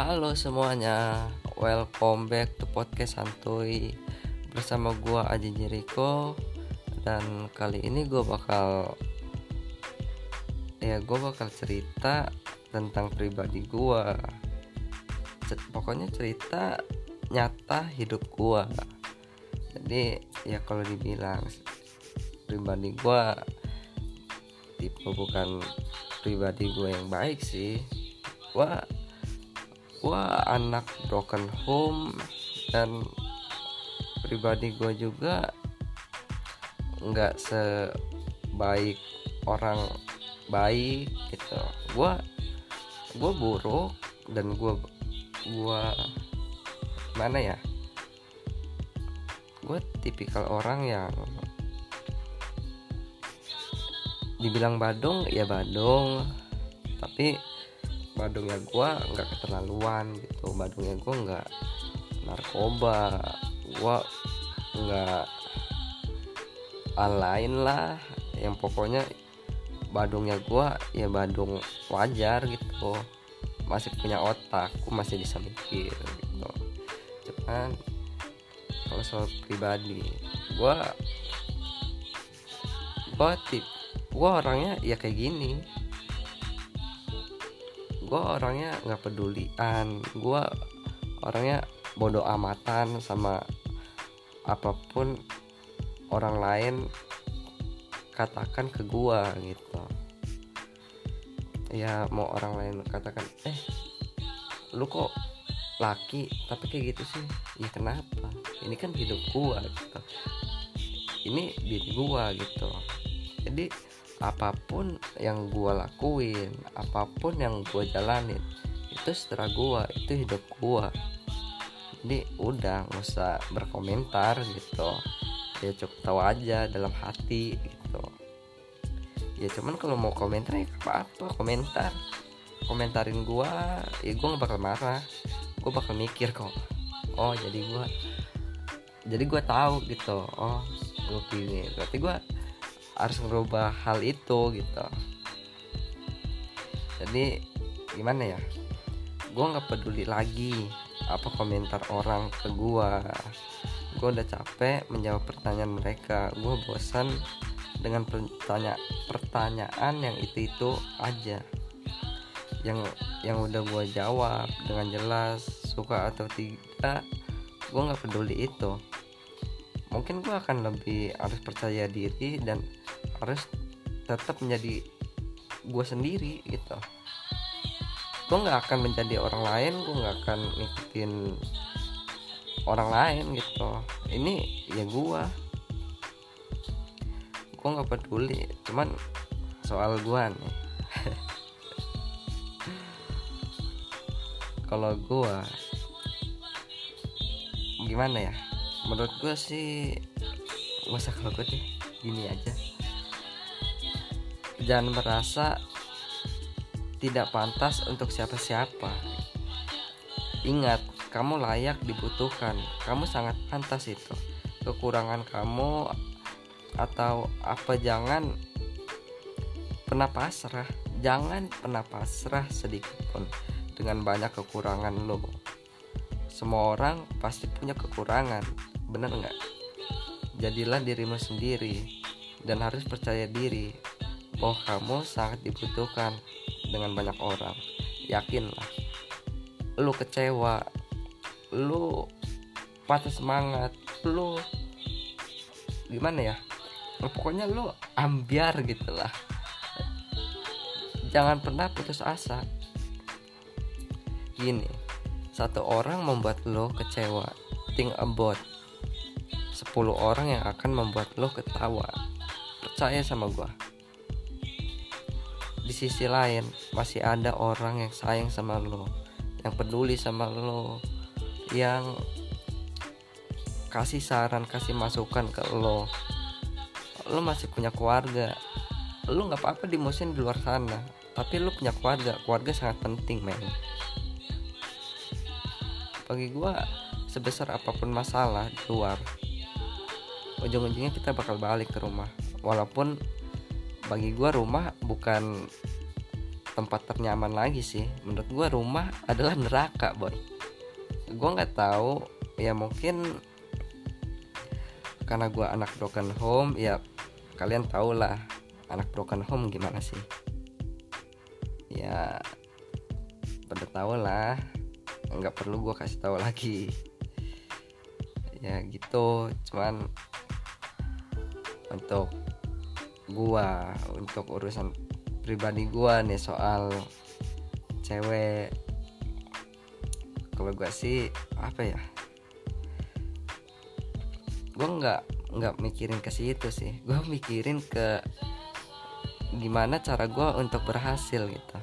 Halo semuanya, welcome back to podcast santuy bersama gua Aji Jericho dan kali ini gua bakal ya gua bakal cerita tentang pribadi gua. Pokoknya cerita nyata hidup gua. Jadi ya kalau dibilang pribadi gua tipe bukan pribadi gue yang baik sih. Gua gua anak broken home. Dan pribadi gue juga nggak sebaik orang baik gitu. Gua gua buruk dan gua gua mana ya? Gue tipikal orang yang dibilang badung ya badung. Tapi badungnya gua nggak keterlaluan gitu. Badungnya gua nggak narkoba. Gua nggak lain lah. Yang pokoknya badungnya gua ya badung wajar gitu. Masih punya otak gua masih bisa mikir gitu. Cuman kalau soal pribadi gua gua tip gua orangnya ya kayak gini gue orangnya nggak pedulian. Gue orangnya bodoh amatan sama apa pun orang lain katakan ke gue gitu. Ya mau orang lain katakan eh lu kok laki? Tapi kayak gitu sih. Ya kenapa? Ini kan hidup gua gitu. Ini diri gua gitu. Jadi apa pun yang gue lakuin apa pun yang gue jalanin itu setelah gue itu hidup gue jadi udah nggak usah berkomentar gitu. Ya cukup tahu aja dalam hati gitu. Ya cuman kalau mau komentar ya apa apa komentar. Komentarin gue ya gue nggak bakal marah. Gue bakal mikir kok oh jadi gue jadi gue tahu gitu. Oh gue gini berarti gue harus merubah hal itu gitu. Jadi gimana ya? Gue nggak peduli lagi apa komentar orang ke gue gue udah capek menjawab pertanyaan mereka. Gue bosan dengan pertanya pertanyaan yang itu itu aja. Yang yang udah gue jawab dengan jelas suka atau tidak gue nggak peduli itu. Mungkin gue akan lebih harus percaya diri dan harus tetap menjadi gue sendiri gitu. Gue nggak akan menjadi orang lain gue nggak akan ngikutin orang lain gitu. Ini ya gue gue nggak peduli cuman soal gue nih. Kalau gue gimana ya? Menurut gue sih masa kalau gue deh gini aja jangan merasa tidak pantas untuk siapa-siapa. Ingat kamu layak dibutuhkan. Kamu sangat pantas itu. Kekurangan kamu atau apa jangan pernah pasrah. Jangan pernah pasrah sedikit pun dengan banyak kekurangan lo. Semua orang pasti punya kekurangan bener nggak? Jadilah dirimu sendiri dan harus percaya diri bahwa kamu sangat dibutuhkan dengan banyak orang. Yakinlah lu kecewa lu patah semangat lu gimana ya? Pokoknya lu ambiar gitu lah jangan pernah putus asa. Gini satu orang membuat lo kecewa think about 10 orang yang akan membuat lo ketawa. Percaya sama gua di sisi lain masih ada orang yang sayang sama lo yang peduli sama lo yang kasih saran kasih masukan ke lo. Lo masih punya keluarga. Lo nggak apa-apa dimusin di luar sana tapi lo punya keluarga. Keluarga sangat penting men. Bagi gua sebesar apa pun masalah di luar ujung-ujungnya kita bakal balik ke rumah. Walaupun bagi gua rumah bukan tempat ternyaman lagi sih. Menurut gue rumah adalah neraka boy gue nggak tahu ya mungkin karena gue anak broken home ya kalian tau lah anak broken home gimana sih. Ya pada tau lah. Nggak perlu gue kasih tahu lagi. Ya gitu cuman untuk gua untuk urusan pribadi gua nih soal cewek. Kalau gua sih apa ya? Gua nggak nggak mikirin ke situ sih. Gua mikirin ke gimana cara gua untuk berhasil gitu.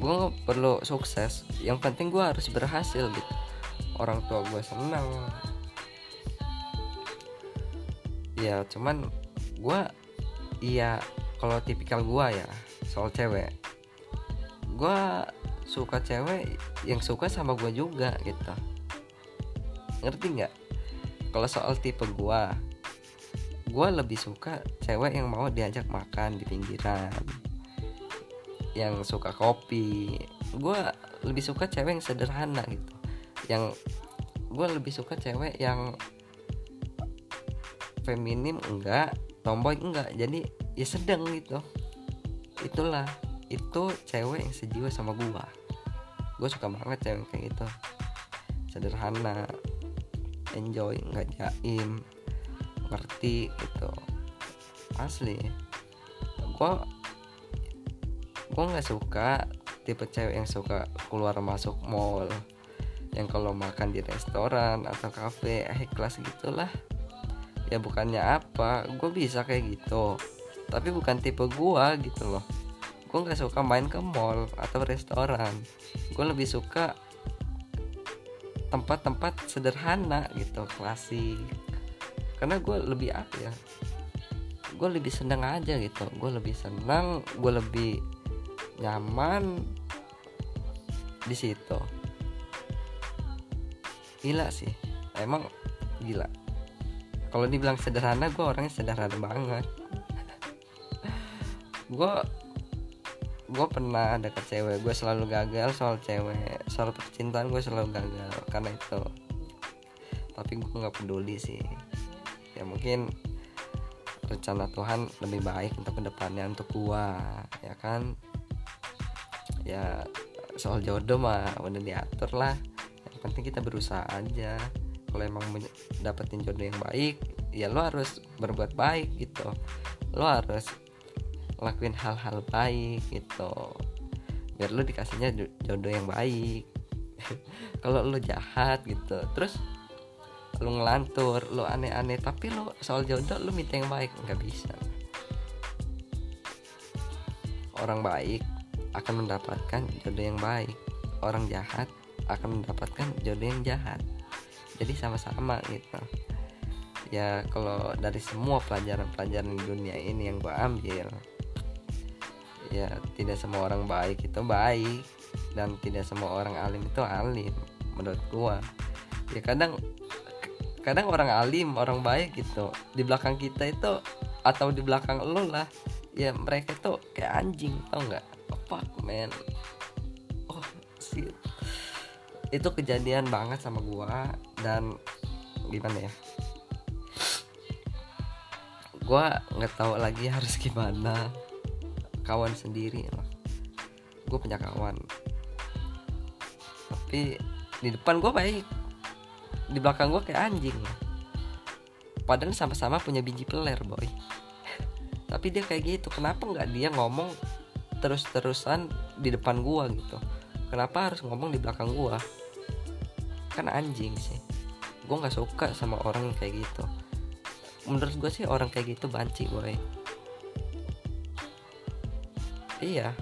Gue perlu sukses. Yang penting gue harus berhasil gitu. Orang tua gue senang. Ya cuman gue iya kalau tipikal gue ya soal cewek. Gue suka cewek yang suka sama gue juga gitu. Ngerti nggak? Kalau soal tipe gue gue lebih suka cewek yang mau diajak makan di pinggiran yang suka kopi. Gue lebih suka cewek yang sederhana gitu. Yang gue lebih suka cewek yang feminim enggak tomboy enggak jadi ya sedang gitu. Itulah itu cewek yang sejiwa sama gue gue suka banget cewek kayak gitu. Sederhana enjoy nggak jaim ngerti gitu. Asli. Gue gue nggak suka tipe cewek yang suka keluar masuk mall. Yang kalau makan di restoran atau kafe eh kelas gitulah ya bukannya apa gue bisa kayak gitu. Tapi bukan tipe gue gitu loh. Gue nggak suka main ke mall atau restoran. Gue lebih suka tempat-tempat sederhana gitu klasik. Karena gue lebih apa ya gue lebih senang aja gitu. Gue lebih senang gue lebih nyaman di situ. Gila sih emang gila kalau dibilang sederhana gue orangnya sederhana banget. Gue gue pernah deket cewek gue selalu gagal soal cewek. Soal percintaan gue selalu gagal karena itu. Tapi gue nggak peduli sih. Ya mungkin rencana Tuhan lebih baik untuk ke depannya untuk gue ya kan? Ya soal jodoh mah udah diatur lah. Penting kita berusaha aja kalau emang dapetin jodoh yang baik ya lo harus berbuat baik gitu. Lo harus lakuin hal-hal baik gitu biar lo dikasihnya jodoh yang baik. Kalau lo jahat gitu terus lo ngelantur lo aneh-aneh tapi lo soal jodoh lo minta yang baik nggak bisa. Orang baik akan mendapatkan jodoh yang baik orang jahat akan mendapatkan jodoh yang jahat jadi sama-sama gitu. Ya kalau dari semua pelajaran-pelajaran di dunia ini yang gue ambil ya tidak semua orang baik itu baik dan tidak semua orang alim itu alim menurut gue ya kadang kadang orang alim orang baik gitu di belakang kita itu atau di belakang lo lah ya mereka tuh kayak anjing tau nggak? Fuck man itu kejadian banget sama gua dan gimana ya? Gua nggak tahu lagi harus gimana. Kawan sendiri lah. Gue punya kawan. Tapi di depan gue baik. Di belakang gue kayak anjing. Padahal sama-sama punya biji peler boy. Tapi dia kayak gitu. Kenapa nggak dia ngomong terus-terusan di depan gua gitu? Kenapa harus ngomong di belakang gua kan anjing sih. Gue nggak suka sama orang yang kayak gitu. Menurut gue sih orang kayak gitu banci boy. Iya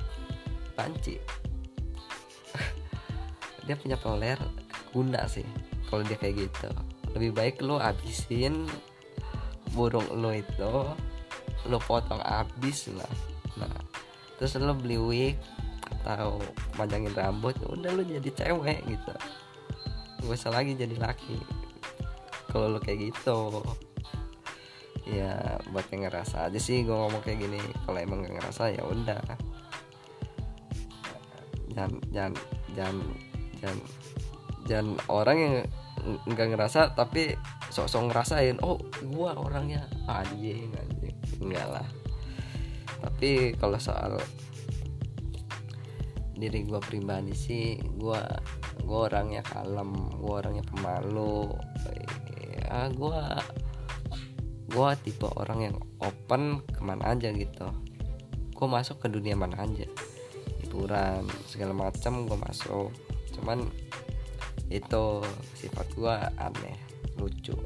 banci. Dia punya peler guna sih kalau dia kayak gitu. Lebih baik lo abisin burung lo itu lo potong abis lah. Nah terus lo beli wig atau panjangin rambut udah lo jadi cewek gitu gak usah lagi jadi laki. Kalau lo kayak gitu ya buat yang ngerasa aja sih gue ngomong kayak gini. Kalau emang gak ngerasa ya udah. Jangan jangan jangan jangan jangan orang yang nggak ngerasa tapi sok-sok ngerasain oh gua orangnya anjing anjing. Enggak lah. Tapi kalau soal diri gua pribadi sih gua gua orangnya kalem gua orangnya pemalu ya gua gua tipe orang yang open ke mana aja gitu. Gua masuk ke dunia mana aja hiburan segala macam gua masuk. Cuman itu sifat gua aneh lucu.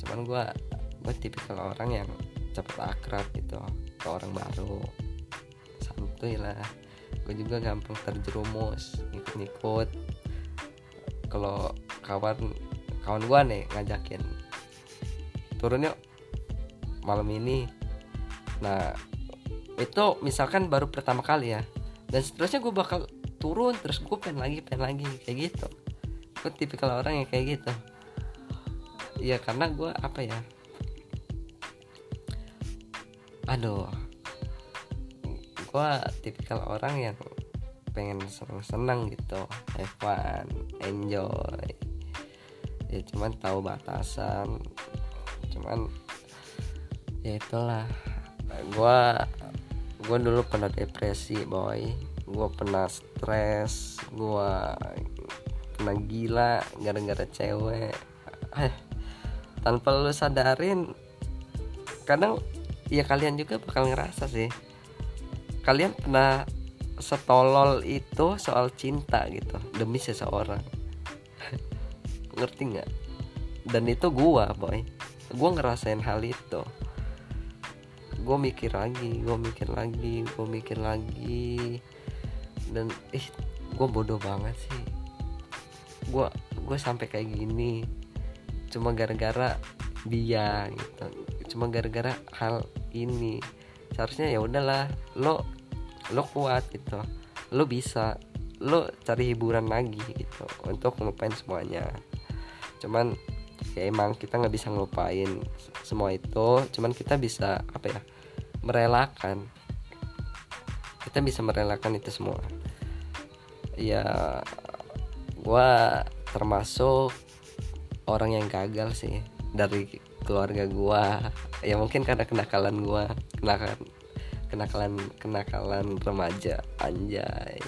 Cuman gua gue tipikal orang yang cepet akrab gitu ke orang baru. Santuy lah gue juga gampang terjerumus ngikut-ngikut. Kalau kawan kawan gua nih ngajakin turun yuk malam ini. Nah itu misalkan baru pertama kali ya dan seterusnya gue bakal turun terus gue pengen lagi pengen lagi kayak gitu. Gue tipikal orang yang kayak gitu. Ya karena gue apa ya aduh gue tipikal orang yang pengen seneng-seneng gitu. Have fun enjoy. Ya cuman tahu batasan. Cuman ya itulah. Gue gue dulu pernah depresi boy. Gue pernah stres. Gue pernah gila gara-gara cewek. Eh tanpa lu sadarin kadang ya kalian juga bakal ngerasa sih kalian pernah setolol itu soal cinta gitu demi seseorang? Ngerti nggak? Dan itu gua boy. Gua ngerasain hal itu. Gue mikir lagi gue mikir lagi gue mikir lagi. Dan ih gue bodoh banget sih. Gue gue sampai kayak gini. Cuma gara-gara dia gitu. Cuma gara-gara hal ini. Seharusnya ya udahlah lo lo kuat gitu. Lo bisa lo cari hiburan lagi gitu untuk ngelupain semuanya. Cuman ya emang kita nggak bisa ngelupain semua itu cuman kita bisa apa ya merelakan. Kita bisa merelakan itu semua. Ya gue termasuk orang yang gagal sih dari keluarga gue ya mungkin karena kenakalan gue kenakalan kenakalan kenakalan remaja anjay.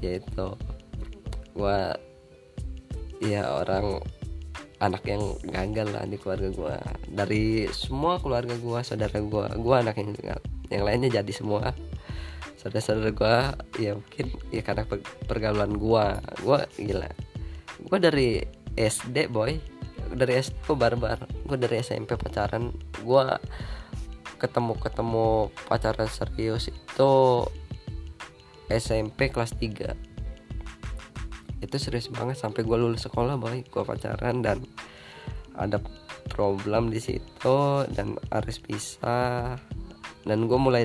Ya itu gue ya orang anak yang gagal lah di keluarga gue dari semua keluarga gue saudara gue gue anak yang gagal yang lainnya jadi semua. Saudara-saudara gue ya mungkin ya karena pergaulan gue gue gila. Gue dari SD boy. Dari SD gue barbar. Gue dari SMP pacaran. Gue ketemu ketemu pacaran serius itu SMP kelas 3 itu serius banget sampai gue lulus sekolah boy. Gue pacaran dan ada problem di situ dan harus pisah. Dan gue mulai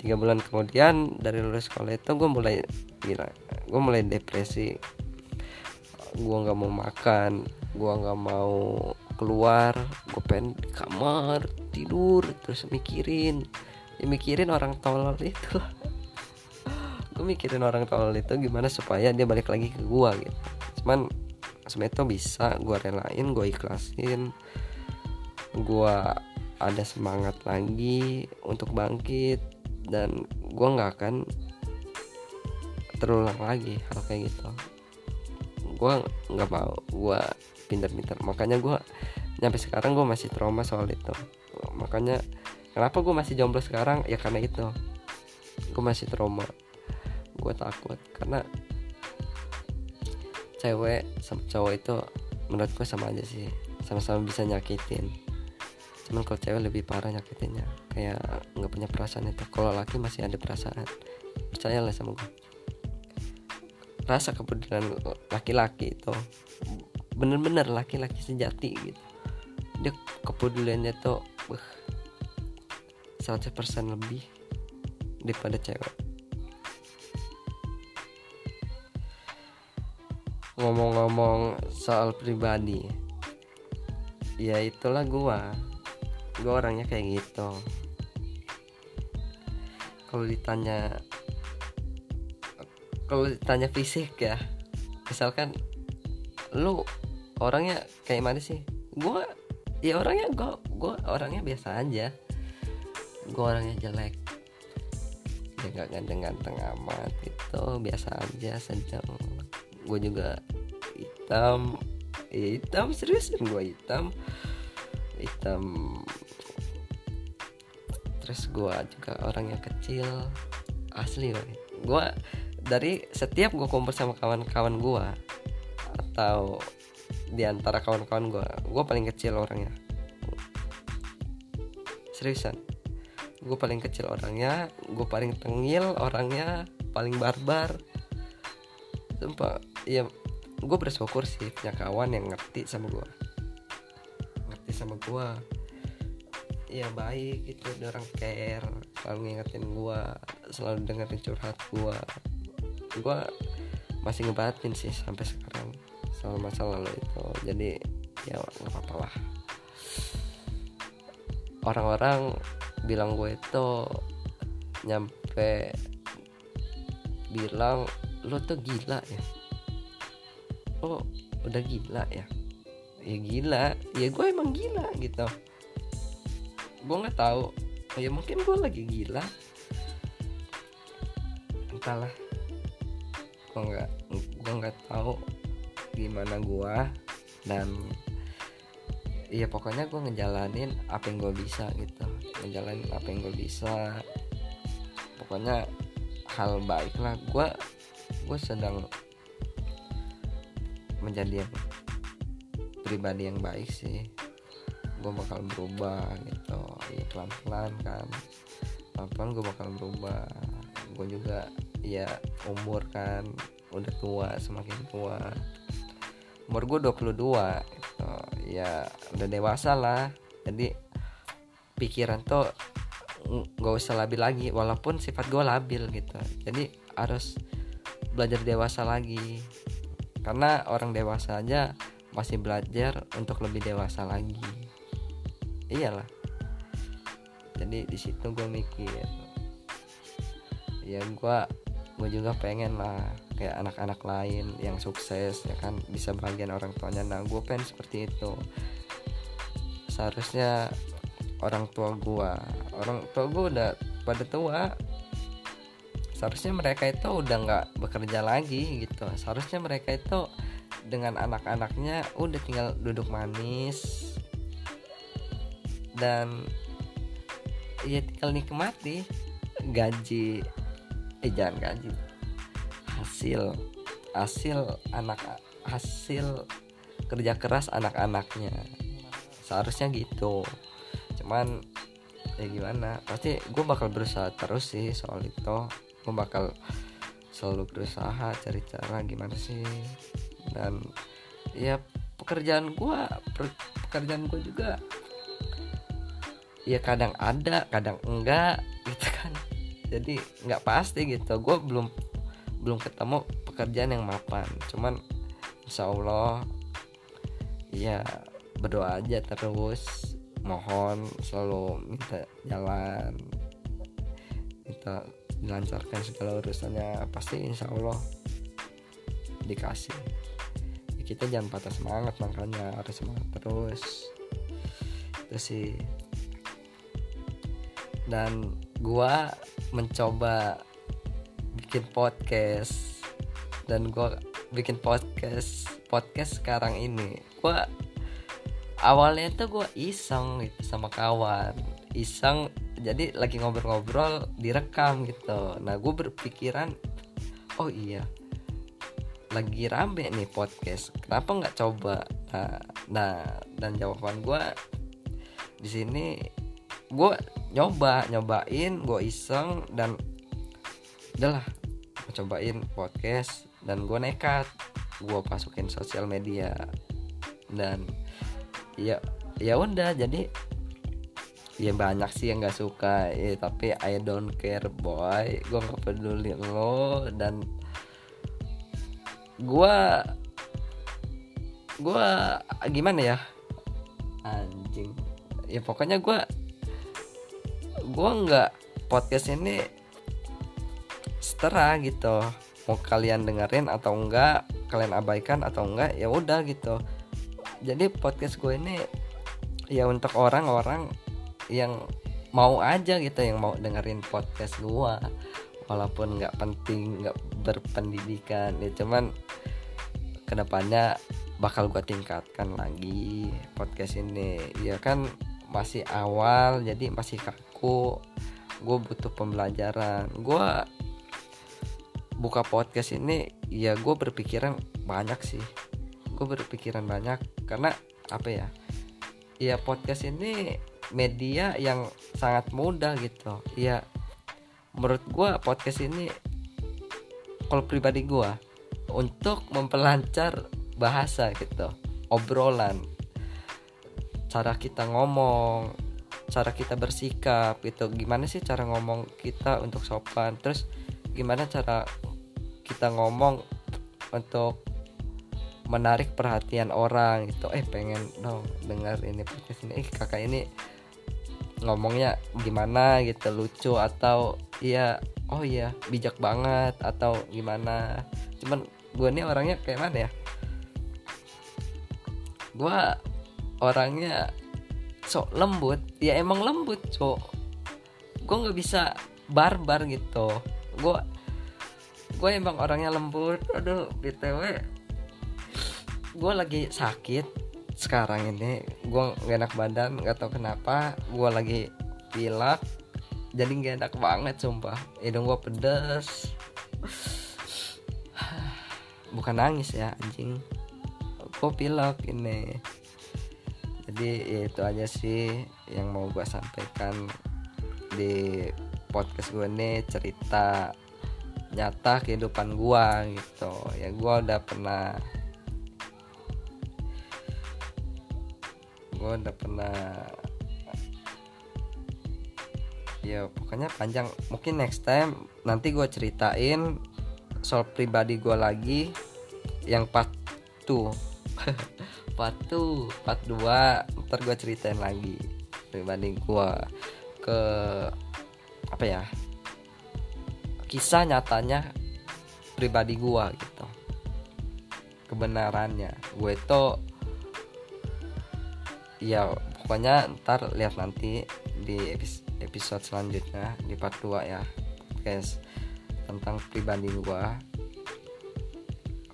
tiga bulan kemudian dari lulus sekolah itu gue mulai gila gue mulai depresi. Gue nggak mau makan gue nggak mau keluar gue pengen di kamar tidur terus mikirin ya mikirin orang tolol itu. Gue mikirin orang tolol itu gimana supaya dia balik lagi ke gue gitu. Cuman sebenarnya bisa gue relain gue ikhlasin gue ada semangat lagi untuk bangkit dan gue nggak akan terulang lagi hal kayak gitu. Gue nggak mau gue pinter-pinter. Makanya gue nyampe sekarang gue masih trauma soal itu. Makanya kenapa gue masih jomblo sekarang? Ya karena itu. Gue masih trauma. Gue takut. Karena cewek sama cowok itu menurut gue sama aja sih. Sama-sama bisa nyakitin. Cuman kalau cewek lebih parah nyakitinnya. Kayak nggak punya perasaan itu. Kalau laki masih ada perasaan. Percayalah sama gue rasa kepedulian laki-laki itu. Bener-bener laki-laki sejati gitu dia kepeduliannya tuh uh, 100% lebih daripada cewek. Ngomong-ngomong soal pribadi ya itulah gua. Gue orangnya kayak gitu. Kalau ditanya kalau ditanya fisik ya misalkan lu orangnya kayak mana sih? Gue ya orangnya gue gue orangnya biasa aja. Gue orangnya jelek. Ya gak ganteng-ganteng amat itu biasa aja sedang. Gue juga hitam. Ya hitam seriusan gue hitam. Hitam. Terus gue juga orangnya kecil. Asli gue gue dari setiap gue kumpul sama kawan-kawan gue atau di antara kawan-kawan gue gue paling kecil orangnya. Seriusan. Gue paling kecil orangnya gue paling tengil orangnya paling barbar. Sumpah ya gue bersyukur sih punya kawan yang ngerti sama gue ngerti sama gue ya baik itu orang care selalu ngingetin gue selalu dengerin curhat gue gue masih ngebatin sih sampai sekarang soal masa lalu itu. Jadi ya nggak apa-apa lah. Orang-orang bilang gue itu nyampe bilang lo tuh gila ya? Oh udah gila ya? Ya gila. Ya gue emang gila gitu. Gue nggak tahu. Ya mungkin gue lagi gila. Entahlah. Gue nggak gue nggak tahu gimana gue dan iya pokoknya gue ngejalanin apa yang gue bisa gitu. Ngejalanin apa yang gue bisa. Pokoknya hal baik lah. Gue gue sedang menjadi yang pribadi yang baik sih. Gue bakal berubah gitu. Ya pelan pelan kan. Pelan pelan gue bakal berubah. Gue juga ya umur kan. Udah tua semakin tua umur gue 22 gitu. ya udah dewasa lah. Jadi pikiran tuh gak usah labil lagi walaupun sifat gue labil gitu. Jadi harus belajar dewasa lagi. Karena orang dewasa aja masih belajar untuk lebih dewasa lagi. Iyalah. Jadi di situ gue mikir. Ya gue gue juga pengen lah kayak anak-anak lain yang sukses ya kan bisa bagian orang tuanya. Nah gue pengen seperti itu. Seharusnya orang tua gue orang tua gue udah pada tua. Seharusnya mereka itu udah nggak bekerja lagi gitu. Seharusnya mereka itu dengan anak-anaknya udah tinggal duduk manis. Dan ya tinggal nikmati gaji eh jangan gaji hasil hasil anak hasil kerja keras anak-anaknya. Seharusnya gitu. Cuman ya gimana? Pasti gue bakal berusaha terus sih soal itu. Gue bakal selalu berusaha cari cara gimana sih. Dan ya pekerjaan gue pekerjaan gue juga ya kadang ada kadang enggak gitu kan. Jadi nggak pasti gitu. Gue belum belum ketemu pekerjaan yang mapan. Cuman insya Allah ya berdoa aja terus. Mohon selalu minta jalan. Minta dilancarkan segala urusannya. Pasti insya Allah dikasih. Ya, kita jangan patah semangat makanya harus semangat terus. Itu sih. Dan gua mencoba bikin podcast. Dan gua bikin podcast podcast sekarang ini. Gua awalnya tuh gua iseng gitu sama kawan. Iseng jadi lagi ngobrol-ngobrol direkam gitu. Nah gue berpikiran oh iya lagi rame nih podcast. Kenapa nggak coba? Nah, nah dan jawaban gue di sini gue nyoba nyobain gue iseng dan udahlah cobain podcast dan gue nekat. Gue masukin sosial media. Dan ya ya udah jadi ya banyak sih yang nggak suka. Ya tapi I don't care boy. Gue nggak peduli lo dan gue gue gimana ya? Anjing. Ya pokoknya gue gue nggak podcast ini setera gitu. Mau kalian dengerin atau enggak kalian abaikan atau enggak ya udah gitu. Jadi podcast gue ini ya untuk orang-orang yang mau aja gitu yang mau dengerin podcast gue walaupun nggak penting nggak berpendidikan ya cuman ke depannya bakal gue tingkatkan lagi podcast ini. Ya kan masih awal jadi masih kaku. Gue butuh pembelajaran. Gue buka podcast ini ya gue berpikiran banyak sih. Gue berpikiran banyak karena apa ya ya podcast ini media yang sangat mudah gitu. Ya menurut gue podcast ini kalau pribadi gue untuk memperlancar bahasa gitu obrolan cara kita ngomong cara kita bersikap gitu. Gimana sih cara ngomong kita untuk sopan? Terus gimana cara kita ngomong untuk menarik perhatian orang gitu. Eh pengen dong dengar ini podcast ini. Eh kakak ini ngomongnya gimana gitu lucu atau iya oh iya bijak banget atau gimana. Cuman gue nih orangnya kayak mana ya? Gue orangnya sok lembut. Ya emang lembut cok. Gue nggak bisa barbar gitu. Gue gue emang orangnya lembut. Aduh btw gue lagi sakit sekarang ini. Gue gak enak badan nggak tahu kenapa. Gue lagi pilek jadi gak enak banget sumpah. Hidung gue pedes. Bukan nangis ya anjing. Gue pilek ini. Jadi ya itu aja sih yang mau gue sampaikan di podcast gue nih cerita nyata kehidupan gua gitu. Ya gua udah pernah gua udah pernah ya pokoknya panjang. Mungkin next time nanti gua ceritain soal pribadi gua lagi yang part 2 part 2 part 2 ntar gua ceritain lagi pribadi gua ke apa ya kisah nyatanya pribadi gua gitu. Kebenarannya. Gue itu ya pokoknya ntar lihat nanti di episode selanjutnya di part 2 ya guys tentang pribadi gua.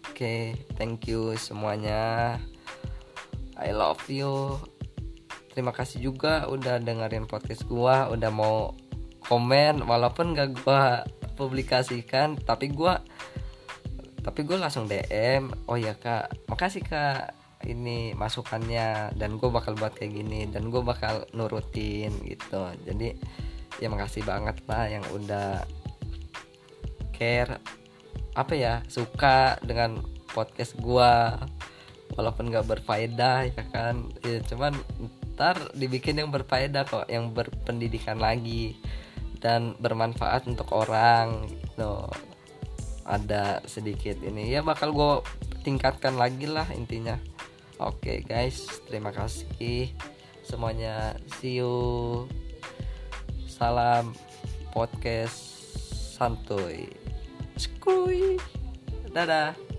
Oke thank you semuanya. I love you. Terima kasih juga udah dengerin podcast gua udah mau komen walaupun gak gua publikasikan tapi gue tapi gue langsung DM oh ya kak makasih kak ini masukannya dan gue bakal buat kayak gini dan gue bakal nurutin gitu. Jadi ya makasih banget lah yang udah care apa ya suka dengan podcast gue walaupun gak berfaedah ya kan? Ya cuman ntar dibikin yang berfaedah kok yang berpendidikan lagi dan bermanfaat untuk orang gitu. Ada sedikit ini ya bakal gue tingkatkan lagi lah intinya. Oke okay, guys terima kasih semuanya. See you. Salam podcast santuy. Skuy dadah